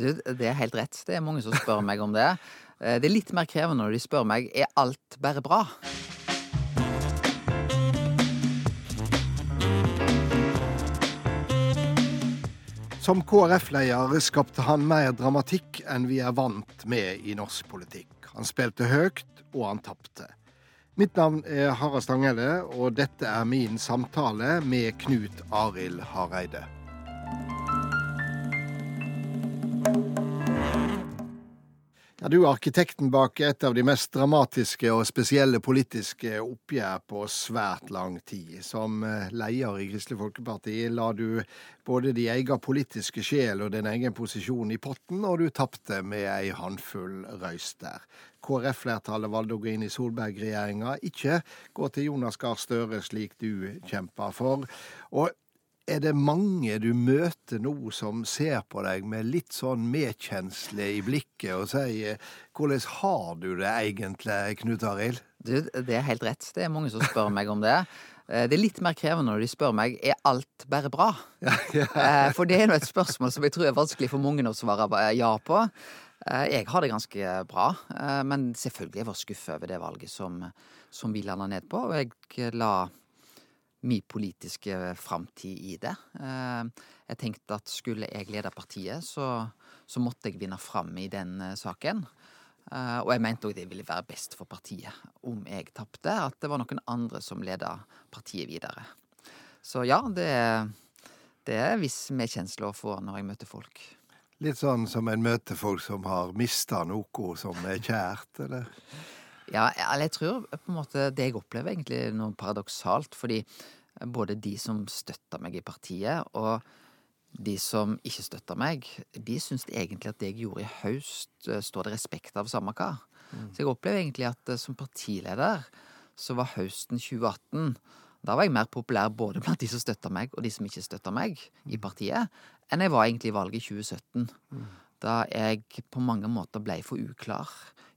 Du, det er helt rett. Det er mange som spør meg om det. Eh, Det er litt mer krevende når de spør meg er alt bare bra. Som KrF-leder skapte han mer dramatikk enn vi er vant med i norsk politikk. Han spilte høyt, og han tapte. Mitt navn er Harald Stanghelle, og dette er min samtale med Knut Arild Hareide. Ja, du er arkitekten bak et av de mest dramatiske og spesielle politiske oppgjør på svært lang tid. Som eh, leder i Kristelig Folkeparti la du både din egen politiske sjel og din egen posisjon i potten, og du tapte med ei håndfull røyster. KrF-flertallet valgte å gå inn i Solberg-regjeringa, ikke gå til Jonas Gahr Støre slik du kjemper for. Og er det mange du møter nå som ser på deg med litt sånn medkjensle i blikket og sier 'Hvordan har du det egentlig, Knut Arild?' Du, det er helt rett. Det er mange som spør meg om det. Eh, Det er litt mer krevende når de spør meg er alt bare bra. Eh, For det er nå et spørsmål som jeg tror er vanskelig for mange å svare ja på. Eh, Jeg har det ganske bra, men selvfølgelig jeg var skuffa over det valget som, som vi landa ned på. Og jeg la min politiske framtid i det. Eh, Jeg tenkte at skulle jeg lede partiet, så, så måtte jeg vinne fram i den eh, saken. Eh, Og jeg mente òg det ville være best for partiet om jeg tapte, at det var noen andre som leda partiet videre. Så ja, det, er- det er viss medkjensle å få når jeg møter folk. Litt sånn som en møter folk som har mista noe som er kjært, eller? Ja, eller jeg tror på en måte det jeg opplever egentlig er noe paradoksalt, fordi både de som støtter meg i partiet, og de som ikke støtter meg, de syns egentlig at det jeg gjorde i høst, eh, står det respekt av samme hva. Så jeg opplever egentlig at eh, som partileder så var høsten 2018 Da var jeg mer populær både blant de som støtter meg, og de som ikke støtter meg i partiet, enn jeg var egentlig i valget i 2017. Da jeg på mange måter ble for uklar,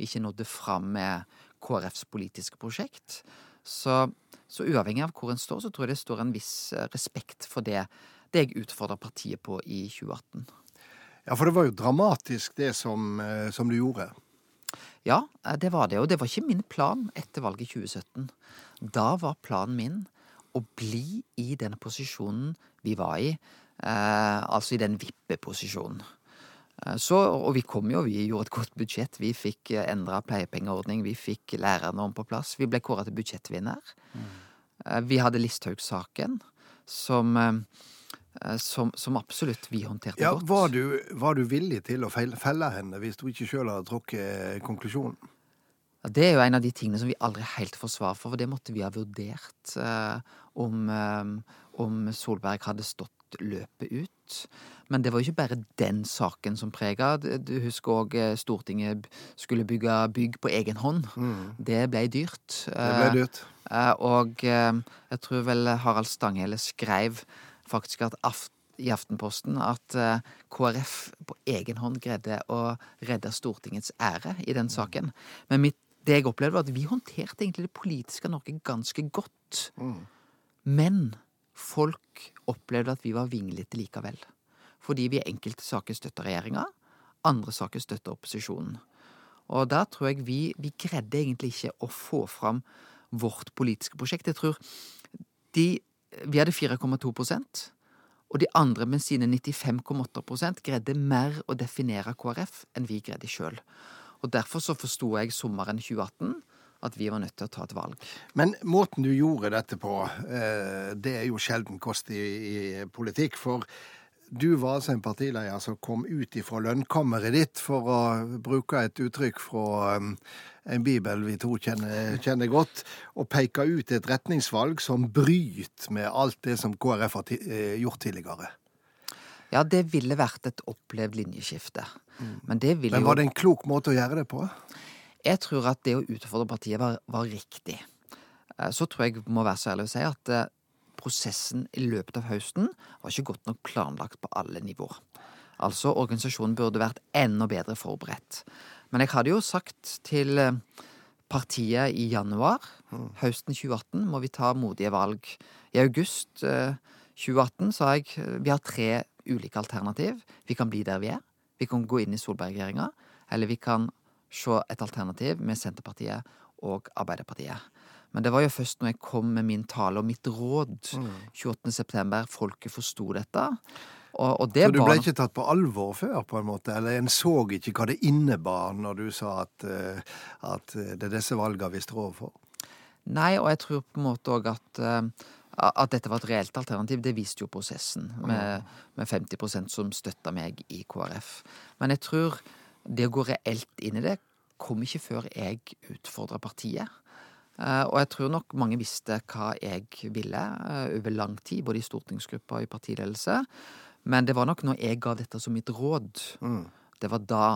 ikke nådde fram med KrFs politiske prosjekt. Så, så uavhengig av hvor en står, så tror jeg det står en viss eh, respekt for det, det jeg utfordra partiet på i 2018. Ja, for det var jo dramatisk det som, eh, som du gjorde. Ja, eh, det var det. Og det var ikke min plan etter valget i 2017. Da var planen min å bli i den posisjonen vi var i. Eh, altså i den vippeposisjonen. Eh, Så, og vi kom jo, vi gjorde et godt budsjett. Vi fikk endra pleiepengeordning, vi fikk lærernorm på plass. Vi ble kåra til budsjettvinner. Mm. Vi hadde Listhaug-saken, som, eh, som, som absolutt vi håndterte Ja, godt. var du, var du villig til å felle henne hvis du ikke sjøl hadde trukket konklusjonen? Ja, Det er jo en av de tingene som vi aldri helt får svar for, for det måtte vi ha vurdert eh, om, eh, om Solberg hadde stått løpet ut. Men det var jo ikke bare den saken som prega. Du husker òg Stortinget skulle bygge bygg på egen hånd. Det ble dyrt. Mm. Det ble dyrt. Eh, Og eh, jeg tror vel Harald Stanghelle skrev faktisk at aft i Aftenposten at eh, KrF på egen hånd greide å redde Stortingets ære i den saken. Men mitt, det jeg opplevde, var at vi håndterte egentlig det politiske Norge ganske godt. Men folk opplevde at vi var vinglete likevel. Fordi vi i enkelte saker støtter regjeringa, andre saker støtter opposisjonen. Og der tror jeg vi, vi greide egentlig ikke å få fram vårt politiske prosjekt. Jeg tror de Vi hadde 4,2% og de andre med sine 95,8% greide mer å definere KrF enn vi greide sjøl. Og derfor så forsto jeg sommeren 2018 at vi var nødt til å ta et valg. Men måten du gjorde dette på, eh, det er jo sjelden kost i, i politikk. For du var altså en partileder som kom ut ifra lønnkammeret ditt, for å bruke et uttrykk fra um, en bibel vi to kjenner, kjenner godt, og peke ut et retningsvalg som bryter med alt det som KrF har eh, gjort tidligere. Ja, det ville vært et opplevd linjeskifte. Men det ville Men var det en klok måte å gjøre det på? Jeg tror at det å utfordre partiet var, var riktig. Eh, Så tror jeg må være så ærlig å si at eh, prosessen i løpet av høsten var ikke godt nok planlagt på alle nivåer. Altså, organisasjonen burde vært enda bedre forberedt. Men jeg hadde jo sagt til eh, partiet i januar, høsten 2018, må vi ta modige valg. I august eh, 2018 sa jeg vi har tre ulike alternativ. Vi kan bli der vi er. Vi kan gå inn i Solberg-regjeringa, eller vi kan se et alternativ med Senterpartiet og Arbeiderpartiet. Men det var jo først når jeg kom med min tale og mitt råd 28.9. folket forsto dette. Og, og det så du ble ikke tatt på alvor før, på en måte? Eller en så ikke hva det innebar når du sa at, eh, at det er disse valgene vi står overfor? Nei, og jeg tror på en måte òg at eh, at dette var et reelt alternativ, det viste jo prosessen, med, med 50% som støtta meg i KrF. Men jeg tror det å gå reelt inn i det kom ikke før jeg utfordra partiet. Eh, og jeg tror nok mange visste hva jeg ville eh, over lang tid, både i stortingsgruppa og i partiledelse. Men det var nok når jeg ga dette som mitt råd, mm. det var da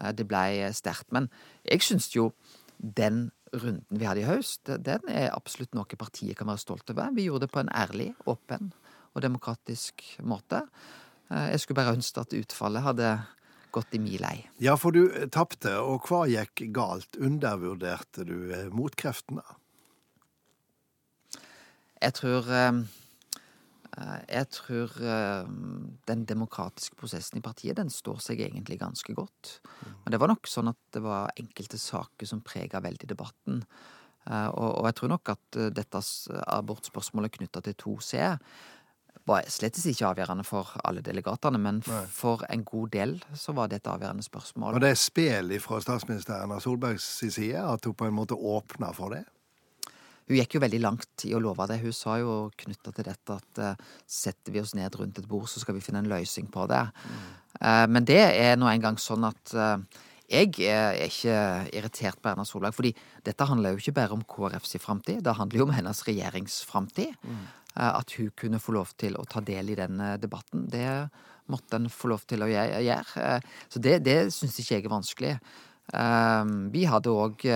eh, det blei sterkt. Men jeg syns jo den runden vi hadde i høst, den er absolutt noe partiet kan være stolt over. Vi gjorde det på en ærlig, åpen og demokratisk måte. Jeg skulle bare ønske at utfallet hadde gått i mi lei. Ja, for du tapte, og hva gikk galt? Undervurderte du eh, motkreftene? Jeg tror eh, jeg tror eh, den demokratiske prosessen i partiet den står seg egentlig ganske godt. Men det var nok sånn at det var enkelte saker som prega veldig debatten. Og jeg tror nok at dette abortspørsmålet knytta til 2C var slett ikke avgjørende for alle delegatene, men Nei. for en god del så var det et avgjørende spørsmål. Og det er spill fra statsminister Erna Solbergs side at hun på en måte åpna for det? Hun gikk jo veldig langt i å love det. Hun sa jo knytta til dette at uh, setter vi oss ned rundt et bord, så skal vi finne en løsning på det. Mm. Uh, men det er nå engang sånn at uh, jeg er ikke irritert på Erna Solberg, fordi dette handler jo ikke bare om KrFs framtid, det handler jo om hennes regjeringsframtid. Mm. Eh, at hun kunne få lov til å ta del i den debatten. Det måtte en få lov til å gjøre. Eh, så det, det syns ikke jeg er vanskelig. Eh, vi hadde òg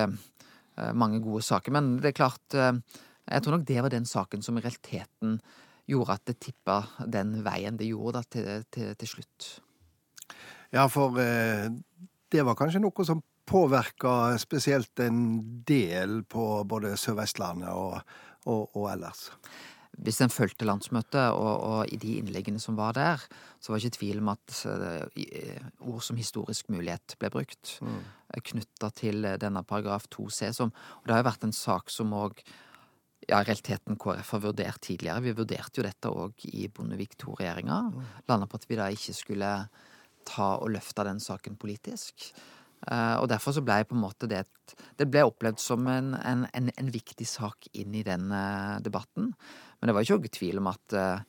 mange gode saker, men det er klart Jeg tror nok det var den saken som i realiteten gjorde at det tippa den veien det gjorde da, til, til, til slutt. Ja, for det var kanskje noe som påvirka spesielt en del på både Sør-Vestlandet og, og, og ellers? Hvis en fulgte landsmøtet, og, og, i de innleggene som var der, så var det ikke tvil om at uh, ord som historisk mulighet ble brukt. Mm. Eh, Knytta til denne paragraf 2c, som Og det har jo vært en sak som òg ja, realiteten KrF har vurdert tidligere. Vi vurderte jo dette òg i Bondevik II-regjeringa. Mm. Landa på at vi da ikke skulle ta og løfte den saken politisk. Uh, og derfor så ble på en måte det Det ble opplevd som en, en, en, en viktig sak inn i den uh, debatten. Men det var ikke noe tvil om at uh,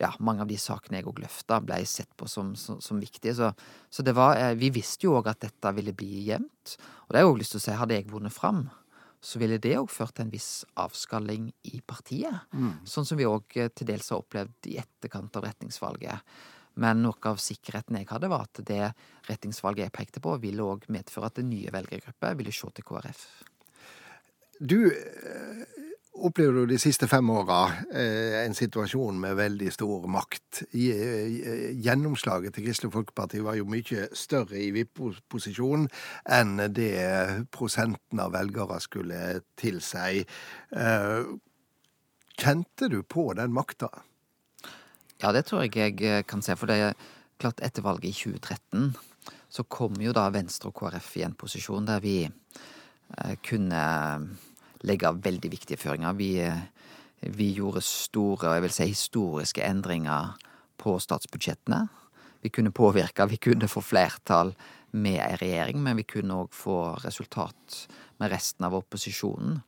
ja, mange av de sakene jeg òg løfta, ble sett på som, som, som viktige. Så, så, det var Vi visste jo òg at dette ville bli jevnt. Og det har jeg òg lyst til å si, hadde jeg vunnet fram, så ville det òg ført til en viss avskalling i partiet. Mm. Sånn som vi òg til dels har opplevd i etterkant av retningsvalget. Men noe av sikkerheten jeg hadde, var at det retningsvalget jeg pekte på, ville òg medføre at nye velgergruppe ville se til KrF. Du eh, opplever du de siste fem åra eh, en situasjon med veldig stor makt. Eh, gjennomslaget til Kristelig Folkeparti var jo mye større i VIP-posisjon enn det prosenten av velgere skulle tilsi. Kjente du på den makta? Ja, det tror jeg jeg eh, kan se. For det er klart, etter valget i 2013 så kom jo da Venstre og KrF i en posisjon der vi eh, kunne legge av veldig viktige føringer. Vi, eh, vi gjorde store, og jeg vil si historiske endringer på statsbudsjettene. Vi kunne påvirke, vi kunne få flertall med ei regjering, men vi kunne òg få resultat med resten av opposisjonen.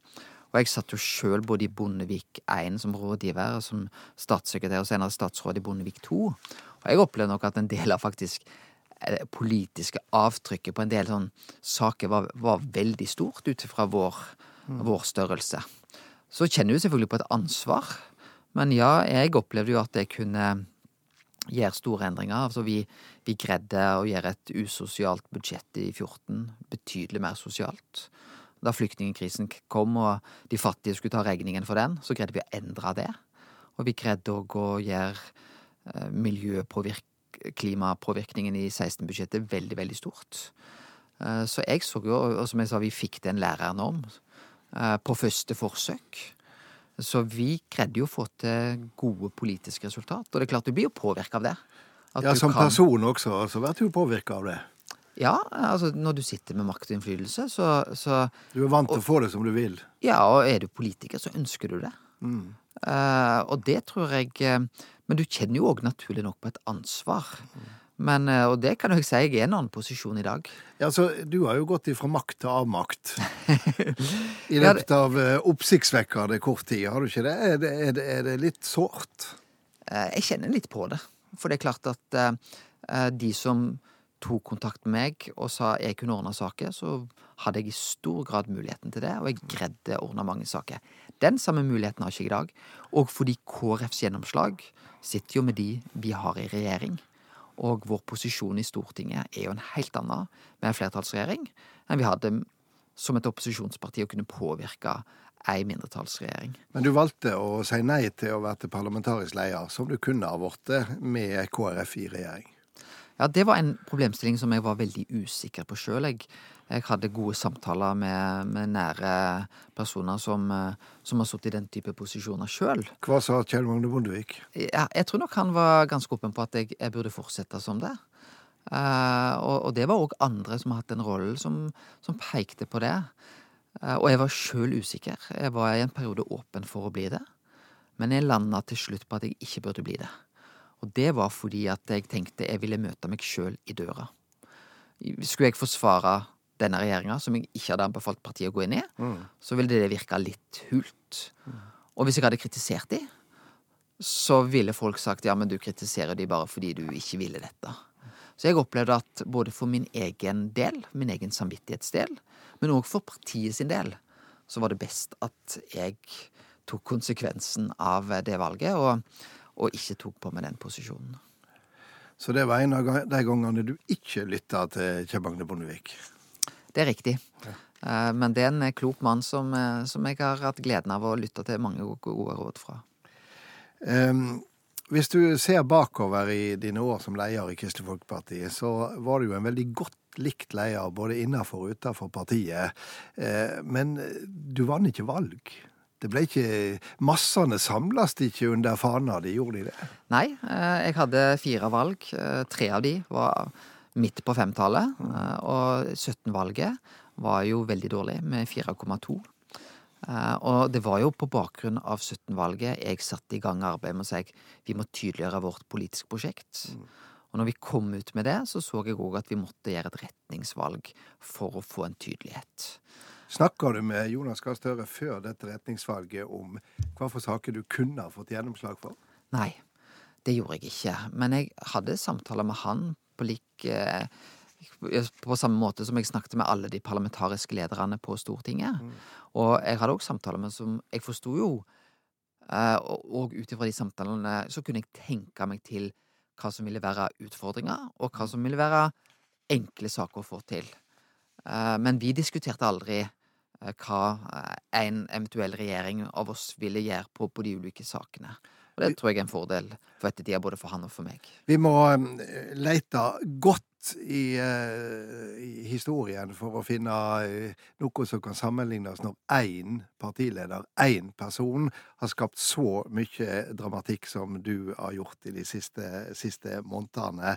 Og jeg satt jo sjøl både i Bondevik 1 som rådgiver og som statssekretær og senere statsråd i Bondevik 2. Og jeg opplevde nok at en del av faktisk det eh, politiske avtrykket på en del sånne saker var, var veldig stort ut fra vår, mm. vår, størrelse. Så kjenner du selvfølgelig på et ansvar. Men ja, jeg opplevde jo at jeg kunne gjøre store endringer. Altså vi, vi greide å gjøre et usosialt budsjett i 14 betydelig mer sosialt da flyktningkrisen kom og de fattige skulle ta regningen for den, så greide vi å endre det. Og vi greide å gjøre eh, klimapåvirkningen i 16-budsjettet veldig, veldig stort. Eh, så jeg så jo, og som jeg sa, vi fikk det en lærernorm eh, på første forsøk. Så vi greide jo å få til gode politiske resultat. Og det er klart du blir jo påvirka av det. Ja, som kan- person også, så blir du påvirka av det. Ja, altså når du sitter med makt og innflytelse, så, så Du er vant til å få det som du vil. Ja, og er du politiker, så ønsker du det. Eh, og det tror jeg eh, Men du kjenner jo òg naturlig nok på et ansvar. Men, eh, og det kan jo jeg si, jeg er i en annen posisjon i dag. Ja, så Du har jo gått ifra makt til avmakt i løpet av oppsiktsvekkende kort tid, har du ikke det? Er det, er det, er det litt sårt? Jeg kjenner litt på det. For det er klart at de som tok kontakt med meg og sa jeg kunne ordne saker, så hadde jeg i stor grad muligheten til det, og jeg greide å ordne mange saker. Den samme muligheten har ikke jeg i dag. Og fordi KrFs gjennomslag sitter jo med de vi har i regjering. Og vår posisjon i Stortinget er jo en helt annen med en flertallsregjering enn vi hadde som et opposisjonsparti å kunne påvirke ei mindretallsregjering. Men du valgte å si nei til å være parlamentarisk leder, som du kunne ha blitt med KrF i regjering. Ja, det var en problemstilling som jeg var veldig usikker på sjøl. Jeg, jeg hadde gode samtaler med, med nære personer som, eh, som har sittet i den type posisjoner sjøl. Hva sa Kjell Magne Bondevik? Ja, jeg tror nok han var ganske åpen på at jeg, jeg burde fortsette som det. Uh, og, og det var òg andre som har hatt den rollen, som, som pekte på det. Uh, og jeg var sjøl usikker. Jeg var i en periode åpen for å bli det. Men jeg landa til slutt på at jeg ikke burde bli det. Og det var fordi at jeg tenkte jeg ville møte meg sjøl i døra. Skulle jeg forsvare denne regjeringa, som jeg ikke hadde anbefalt partiet å gå inn i, så ville det virka litt hult. Og hvis jeg hadde kritisert de, så ville folk sagt ja, men du kritiserer de bare fordi du ikke ville dette. Så jeg opplevde at både for min egen del, min egen samvittighetsdel, men òg for partiet sin del, så var det best at jeg tok konsekvensen av det valget, og, og ikke tok på meg den posisjonen. Så det var en av de gangene du ikke lytta til Kjell Magne Bondevik. Det er riktig. Ja. Men det er en klok mann som, eh, som jeg har hatt gleden av å lytte til mange gode råd fra. Um, hvis du ser bakover i dine år som leder i Kristelig Folkeparti, så var du jo en veldig godt likt leder både innenfor og utenfor partiet. Eh, men du vant ikke valg. Det ble ikke Massene samles ikke under fana de gjorde de det? Nei, eh, jeg hadde fire valg. Eh, Tre av de var midt på femtallet. eh, Og 17-valget var jo veldig dårlig, med 4,2. Eh, Og det var jo på bakgrunn av 17-valget jeg satte i gang arbeidet med å si at vi må tydeliggjøre vårt politiske prosjekt. Og når vi kom ut med det, så så jeg òg at vi måtte gjøre et retningsvalg for å få en tydelighet. Snakka du med Jonas Gahr Støre før dette retningsvalget om hva for saker du kunne ha fått gjennomslag for? Nei, det gjorde jeg ikke. Men jeg hadde samtaler med han på lik eh, På samme måte som jeg snakket med alle de parlamentariske lederne på Stortinget. Og jeg hadde òg samtaler med som Jeg forsto jo eh, og ut ifra de samtalene så kunne jeg tenke meg til hva som ville være utfordringer, og hva som ville være enkle saker å få til. Eh, Men vi diskuterte aldri eh, hva eh, en eventuell regjering av oss ville gjøre på, på de ulike sakene. Og det tror jeg er en fordel for ettertida, både for han og for meg. Vi må eh, leite godt i, eh, i historien for å finne eh, noe som kan sammenlignes når én partileder, én person, har skapt så mye dramatikk som du har gjort i de siste, siste månedene.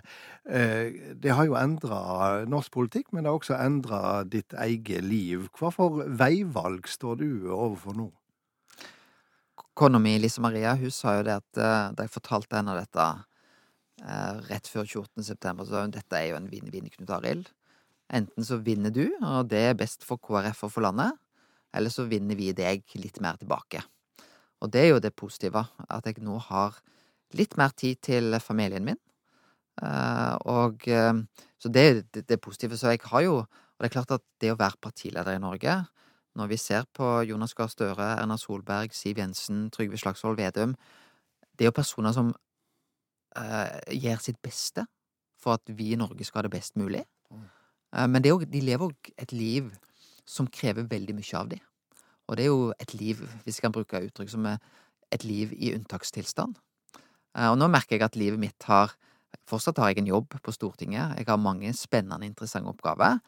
Det har jo endra norsk politikk, men det har også endra ditt eget liv. Hva for veivalg står du overfor nå? Kona mi, Lise Maria, hun sa jo det at eh, da jeg fortalte henne dette eh, rett før 28. september, så sa hun dette er jo en vinn-vinn, Knut Arild. Enten så vinner du, og det er best for KrF og for landet, eller så vinner vi deg litt mer tilbake. Og det er jo det positive, at jeg nå har litt mer tid til familien min. Eh, og Så det er det positive. Så jeg har jo Og det er klart at det å være partileder i Norge, når vi ser på Jonas Gahr Støre, Erna Solberg, Siv Jensen, Trygve Slagsvold Vedum Det er jo personer som uh, gjør sitt beste for at vi i Norge skal ha det best mulig. Uh, men det er jo, de lever òg et liv som krever veldig mye av dem. Og det er jo et liv, hvis jeg kan bruke uttrykk som er et liv i unntakstilstand. Uh, og nå merker jeg at livet mitt har Fortsatt har jeg en jobb på Stortinget. Jeg har mange spennende, interessante oppgaver.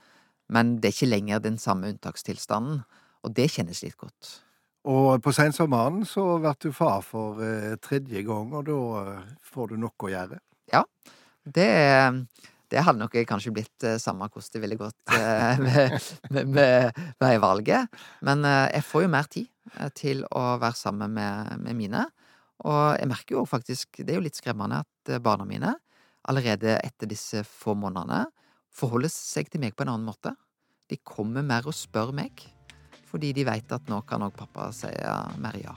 Men det er ikke lenger den samme unntakstilstanden. Og det kjennes litt godt. Og på sensommeren så blir du far for eh, tredje gang, og da eh, får du noe å gjøre. Det, det hadde nok kanskje blitt eh, samme hvordan det ville gått eh, med, med, med veivalget. Men eh, jeg får jo mer tid til å være sammen med, med mine. Og jeg merker jo faktisk, det er jo litt skremmende, at barna mine allerede etter disse få månedene forholder seg til meg på en annen måte. De kommer mer og spør meg, fordi de veit at nå kan òg pappa si eh, mer ja.